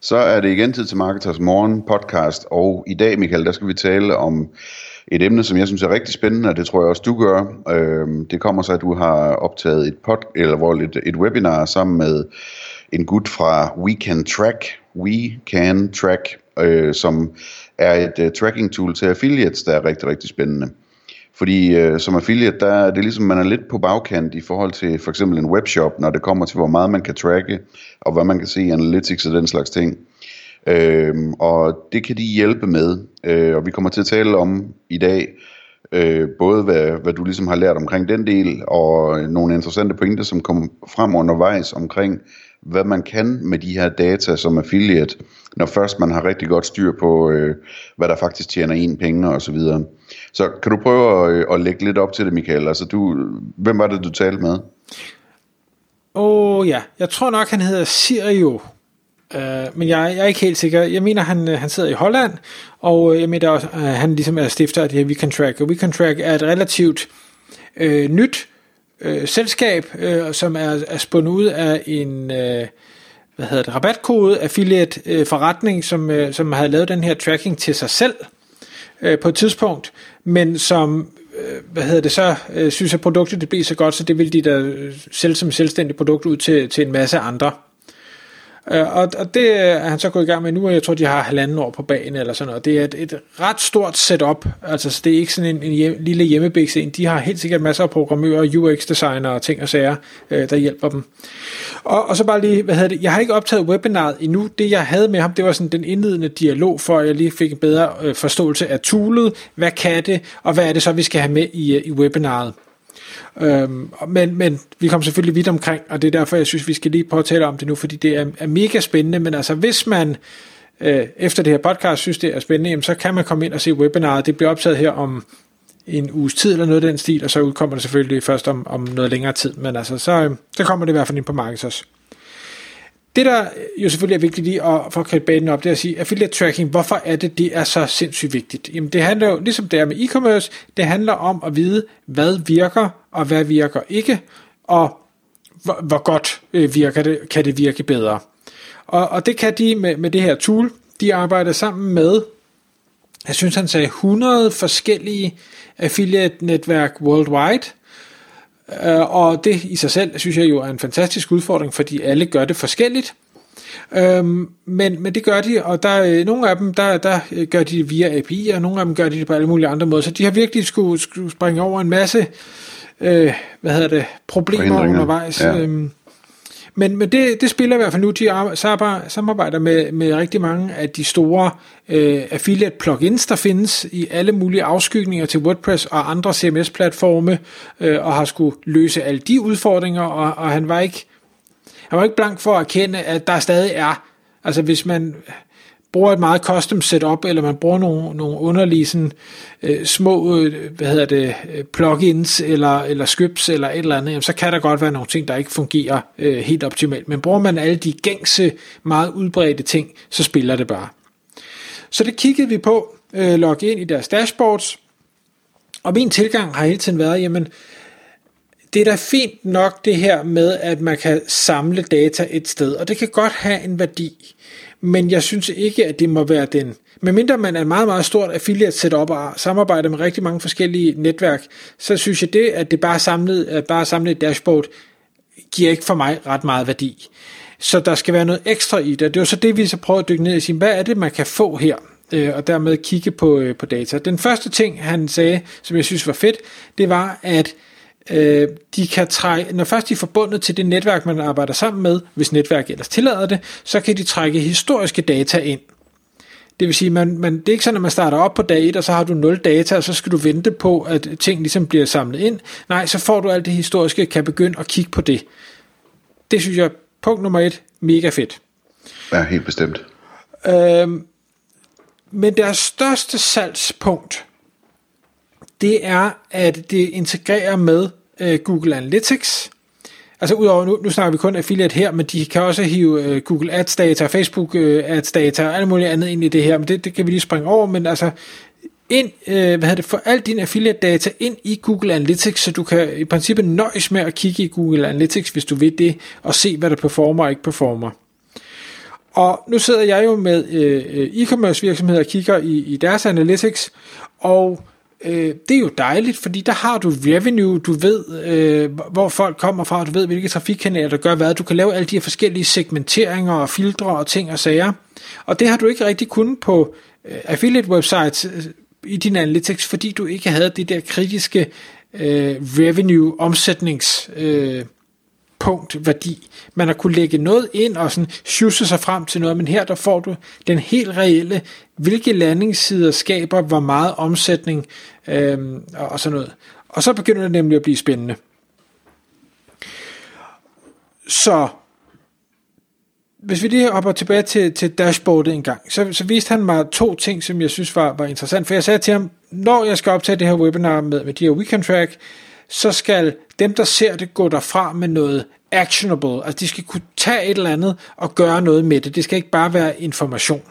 Så er det igen tid til Marketers Morgen podcast, og i dag, Michael, der skal vi tale om et emne, som jeg synes er rigtig spændende, og det tror jeg også, du gør. Øhm, det kommer så, at du har optaget et, pod, eller hvor et, et webinar sammen med en gut fra We Can Track, We Can Track, øh, som er et uh, tracking tool til affiliates, der er rigtig, rigtig spændende. Fordi øh, som affiliate, der er det ligesom, man er lidt på bagkant i forhold til for eksempel en webshop, når det kommer til, hvor meget man kan tracke, og hvad man kan se i analytics og den slags ting. Øh, og det kan de hjælpe med, øh, og vi kommer til at tale om i dag, øh, både hvad, hvad du ligesom har lært omkring den del, og nogle interessante pointer, som kom frem undervejs omkring, hvad man kan med de her data som affiliate, når først man har rigtig godt styr på, øh, hvad der faktisk tjener en penge og så videre. Så kan du prøve at, øh, at lægge lidt op til det, Michael? Altså du, hvem var det, du talte med? Åh oh, ja, jeg tror nok, han hedder Sirio. Uh, men jeg, jeg er ikke helt sikker. Jeg mener, han, øh, han sidder i Holland, og jeg mener også, at han ligesom er stifter af det her We Can Track. Og We Can Track er et relativt uh, nyt øh, selskab, øh, som er, er spundet ud af en øh, hvad hedder det, rabatkode, affiliate øh, forretning, som, øh, som havde lavet den her tracking til sig selv øh, på et tidspunkt, men som øh, hvad hedder det så, øh, synes at produktet det bliver så godt, så det vil de da øh, sælge som selvstændigt produkt ud til, til en masse andre. Øh, og, og det er han så gået i gang med nu, og jeg tror, de har halvanden år på banen eller sådan noget. Det er et, et ret stort setup, altså så det er ikke sådan en, en hjem, lille hjemmebæks en. De har helt sikkert masser af programmører, UX-designer og ting og sager, øh, der hjælper dem. Og, og så bare lige, hvad hedder det, jeg har ikke optaget webinaret endnu. Det jeg havde med ham, det var sådan den indledende dialog, for at jeg lige fik en bedre øh, forståelse af toolet, hvad kan det, og hvad er det så, vi skal have med i, øh, i webinaret. Øhm, men, men vi kom selvfølgelig vidt omkring, og det er derfor, jeg synes, vi skal lige påtale om det nu, fordi det er, er mega spændende, men altså hvis man øh, efter det her podcast synes, det er spændende, jamen, så kan man komme ind og se webinaret. Det bliver optaget her om en uges tid eller noget af den stil, og så udkommer det selvfølgelig først om, om noget længere tid, men altså, så, øh, så kommer det i hvert fald ind på markedet også. Det, der jo selvfølgelig er vigtigt lige at få kridte banen op, det er at sige, affiliate tracking, hvorfor er det, det er så sindssygt vigtigt? Jamen det handler jo, ligesom det er med e-commerce, det handler om at vide, hvad virker, og hvad virker ikke, og hvor, hvor godt øh, virker det, kan det virke bedre. Og, og det kan de med, med det her tool, de arbejder sammen med, jeg synes han sagde 100 forskellige affiliate-netværk worldwide, og det i sig selv, synes jeg jo er en fantastisk udfordring, fordi alle gør det forskelligt. Øhm, men, men det gør de, og der er nogle af dem, der, der gør de det via API, og nogle af dem gør de det på alle mulige andre måder. Så de har virkelig skulle, skulle springe over en masse øh, hvad hedder det, problemer undervejs. Ja. Øhm, men, men det, det spiller i hvert fald nu, de samarbejder med, med rigtig mange af de store øh, affiliate plugins, der findes i alle mulige afskygninger til WordPress og andre CMS-platforme, øh, og har skulle løse alle de udfordringer, og, og han var ikke han var ikke blank for at erkende, at der stadig er, altså hvis man bruger et meget custom setup, eller man bruger nogle, nogle underlige sådan, øh, små øh, hvad hedder det, øh, plugins eller, eller scripts eller et eller andet, jamen, så kan der godt være nogle ting, der ikke fungerer øh, helt optimalt. Men bruger man alle de gængse, meget udbredte ting, så spiller det bare. Så det kiggede vi på, øh, logge ind i deres dashboards, og min tilgang har hele tiden været, jamen, det er da fint nok det her med, at man kan samle data et sted, og det kan godt have en værdi men jeg synes ikke, at det må være den. Medmindre man er en meget, meget stort affiliate setup og samarbejder med rigtig mange forskellige netværk, så synes jeg det, at det bare samlet, bare samlet et dashboard, giver ikke for mig ret meget værdi. Så der skal være noget ekstra i det. Det er jo så det, vi så prøver at dykke ned i sige, hvad er det, man kan få her? Øh, og dermed kigge på, øh, på data. Den første ting, han sagde, som jeg synes var fedt, det var, at øh, de kan trække, når først de er forbundet til det netværk, man arbejder sammen med, hvis netværket ellers tillader det, så kan de trække historiske data ind. Det vil sige, man, man, det er ikke sådan, at man starter op på dag 1, og så har du 0 data, og så skal du vente på, at ting ligesom bliver samlet ind. Nej, så får du alt det historiske, kan begynde at kigge på det. Det synes jeg, punkt nummer et, mega fedt. Ja, helt bestemt. Øhm, men deres største salgspunkt, det er, at det integrerer med øh, Google Analytics. Altså udover, nu, nu snakker vi kun affiliate her, men de kan også hive øh, Google Ads data, Facebook øh, Ads data og alt muligt andet ind i det her, men det, det kan vi lige springe over, men altså ind, øh, hvad hedder det, for alt din affiliate data ind i Google Analytics, så du kan i princippet nøjes med at kigge i Google Analytics, hvis du vil det, og se, hvad der performer og ikke performer. Og nu sidder jeg jo med øh, øh e-commerce virksomheder og kigger i, i deres analytics, og øh, det er jo dejligt, fordi der har du revenue, du ved, øh, hvor folk kommer fra, du ved, hvilke trafikkanaler der gør hvad, du kan lave alle de her forskellige segmenteringer og filtre og ting og sager. Og det har du ikke rigtig kunnet på øh, affiliate websites øh, i din analytics, fordi du ikke havde det der kritiske øh, revenue omsætnings øh, punkt værdi. Man har kunne lægge noget ind og sådan sjusse sig frem til noget, men her der får du den helt reelle, hvilke landingssider skaber hvor meget omsætning øhm, og sådan noget. Og så begynder det nemlig at blive spændende. Så hvis vi lige hopper tilbage til, til dashboardet en gang, så, så viste han mig to ting, som jeg synes var, var interessant. For jeg sagde til ham, når jeg skal optage det her webinar med, med de her weekend track, så skal dem, der ser det, gå derfra med noget actionable. Altså de skal kunne tage et eller andet og gøre noget med det. Det skal ikke bare være information.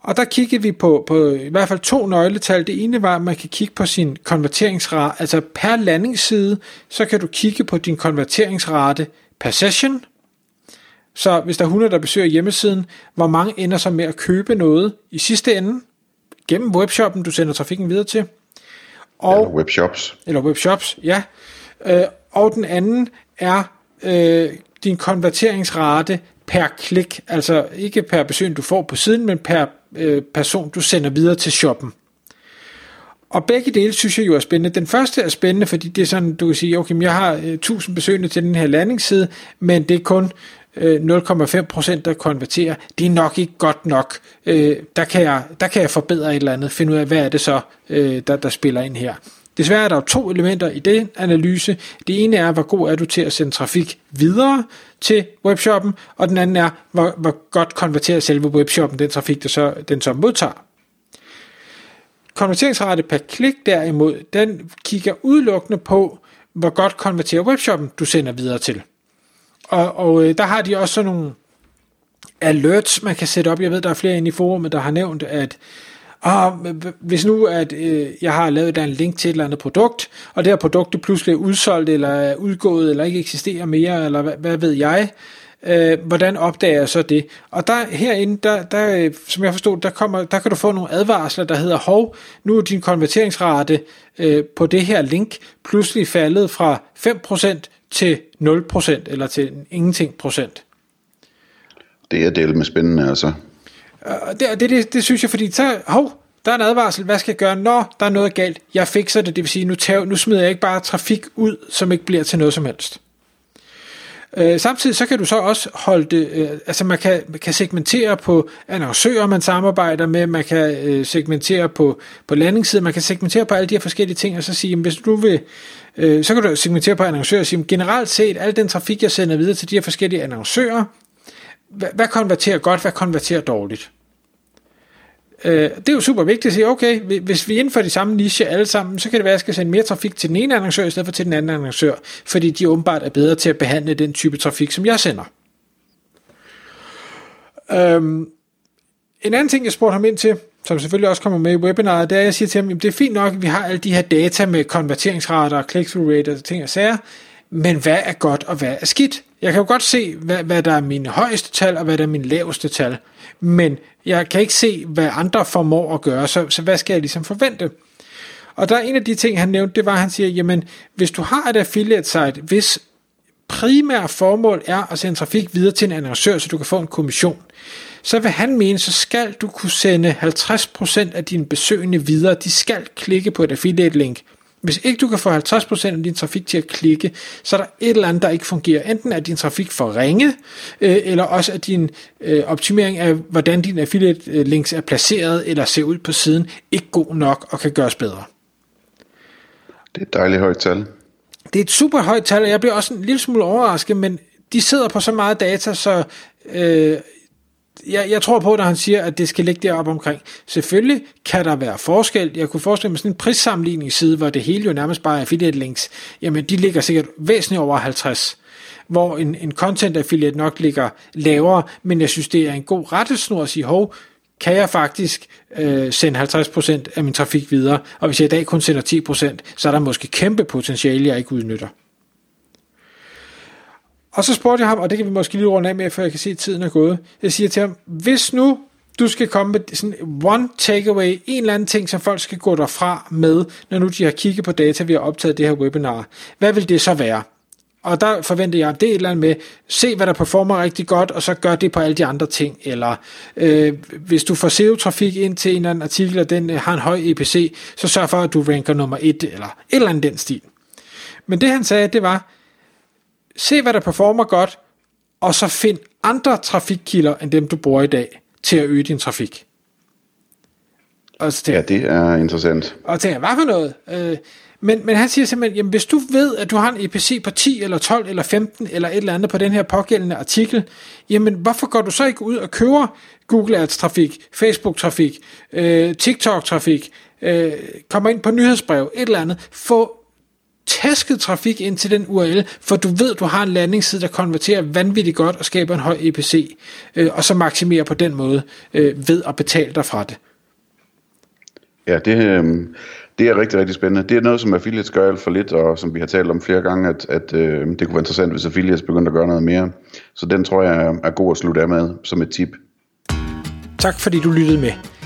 Og der kiggede vi på, på i hvert fald to nøgletal. Det ene var, at man kan kigge på sin konverteringsrate. Altså per landingsside, så kan du kigge på din konverteringsrate per session. Så hvis der er 100, der besøger hjemmesiden, hvor mange ender så med at købe noget i sidste ende gennem webshoppen, du sender trafikken videre til. Og, eller webshops. Eller webshops, ja. Øh, og den anden er øh, din konverteringsrate per klik, altså ikke per besøg, du får på siden, men per øh, person, du sender videre til shoppen. Og begge dele synes jeg jo er spændende. Den første er spændende, fordi det er sådan, du kan sige, okay, jeg har øh, 1000 besøgende til den her landingsside, men det er kun Øh, 0,5% der konverterer. Det er nok ikke godt nok. Øh, der, kan jeg, der kan jeg forbedre et eller andet, finde ud af, hvad er det så, øh, der, der spiller ind her. Desværre er der to elementer i den analyse. Det ene er, hvor god er du til at sende trafik videre til webshoppen, og den anden er, hvor, hvor godt konverterer selve webshoppen den trafik, der så, den så modtager. Konverteringsrate per klik derimod, den kigger udelukkende på, hvor godt konverterer webshoppen, du sender videre til. Og, og øh, der har de også sådan nogle alerts, man kan sætte op. Jeg ved, der er flere inde i forumet, der har nævnt, at ah, og hvis nu at øh, jeg har lavet en link til et eller andet produkt, og det her produkt pludselig er udsolgt, eller er udgået, eller ikke eksisterer mere, eller hvad, hvad ved jeg, øh, hvordan opdager jeg så det? Og der herinde, der, der, øh, som jeg forstod, der, kommer, der kan du få nogle advarsler, der hedder, hov, nu er din konverteringsrate øh, på det her link pludselig faldet fra 5% til 0%, eller til ingenting procent. Det er del med spændende, altså. Og det, det, det, det synes jeg, fordi så, hov, der er en advarsel, hvad skal jeg gøre? Når der er noget galt, jeg fikser det, det vil sige, nu, tager, nu smider jeg ikke bare trafik ud, som ikke bliver til noget som helst. Øh, samtidig så kan du så også holde det, øh, altså man kan, man kan segmentere på annoncører, man samarbejder med, man kan øh, segmentere på, på landingssiden, man kan segmentere på alle de her forskellige ting, og så sige, jamen, hvis du vil, øh, så kan du segmentere på annoncører og sige, jamen, generelt set, al den trafik, jeg sender videre til de her forskellige annoncører, hvad, hvad konverterer godt, hvad konverterer dårligt? Øh, det er jo super vigtigt at sige, okay, hvis vi indfører de samme niche alle sammen, så kan det være, at jeg skal sende mere trafik til den ene annoncør, i stedet for til den anden annoncør, fordi de åbenbart er bedre til at behandle den type trafik, som jeg sender. Øhm, en anden ting, jeg spurgte ham ind til, som selvfølgelig også kommer med i webinaret, det er, at jeg siger til ham, at det er fint nok, at vi har alle de her data med konverteringsrater, click-through rate og ting og sager, men hvad er godt og hvad er skidt? Jeg kan jo godt se, hvad, hvad der er mine højeste tal, og hvad der er mine laveste tal. Men jeg kan ikke se, hvad andre formår at gøre, så, så hvad skal jeg ligesom forvente? Og der er en af de ting, han nævnte, det var, at han siger, jamen, hvis du har et affiliate site, hvis primære formål er at sende trafik videre til en annoncør, så du kan få en kommission, så vil han mene, så skal du kunne sende 50% af dine besøgende videre. De skal klikke på et affiliate link. Hvis ikke du kan få 50% af din trafik til at klikke, så er der et eller andet, der ikke fungerer. Enten er din trafik for ringe, øh, eller også er din øh, optimering af, hvordan din affiliate links er placeret eller ser ud på siden, ikke god nok og kan gøres bedre. Det er et dejligt højt tal. Det er et super højt tal, og jeg bliver også en lille smule overrasket, men de sidder på så meget data, så øh, jeg, jeg tror på, når han siger, at det skal ligge deroppe omkring. Selvfølgelig kan der være forskel. Jeg kunne forestille mig sådan en prissammenligningsside, hvor det hele jo nærmest bare er affiliate links. Jamen, de ligger sikkert væsentligt over 50 hvor en, en content affiliate nok ligger lavere, men jeg synes, det er en god rettesnor at sige, hov, kan jeg faktisk øh, sende 50% af min trafik videre, og hvis jeg i dag kun sender 10%, så er der måske kæmpe potentiale, jeg ikke udnytter. Og så spurgte jeg ham, og det kan vi måske lige runde af med, for jeg kan se, at tiden er gået. Jeg siger til ham, hvis nu du skal komme med sådan one takeaway, en eller anden ting, som folk skal gå derfra med, når nu de har kigget på data, vi har optaget det her webinar. Hvad vil det så være? Og der forventer jeg, at det er et eller andet med, se hvad der performer rigtig godt, og så gør det på alle de andre ting. Eller øh, hvis du får SEO-trafik ind til en eller anden artikel, og den øh, har en høj EPC, så sørg for, at du ranker nummer et, eller et eller andet den stil. Men det han sagde, det var, se hvad der performer godt, og så find andre trafikkilder, end dem du bruger i dag, til at øge din trafik. Og så tænker, ja, det er interessant. Og tænker, hvad for noget? Øh, men, men han siger simpelthen, jamen hvis du ved, at du har en EPC på 10 eller 12 eller 15 eller et eller andet på den her pågældende artikel, jamen hvorfor går du så ikke ud og køber Google Ads trafik, Facebook trafik, øh, TikTok trafik, øh, kommer ind på nyhedsbrev, et eller andet, få tasket trafik ind til den URL, for du ved, du har en landingsside, der konverterer vanvittigt godt og skaber en høj EPC, øh, og så maksimerer på den måde øh, ved at betale dig fra det. Ja, det, øh, det er rigtig, rigtig spændende. Det er noget, som affiliates gør alt for lidt, og som vi har talt om flere gange, at, at øh, det kunne være interessant, hvis affiliates begyndte at gøre noget mere. Så den tror jeg er god at slutte af med som et tip. Tak fordi du lyttede med.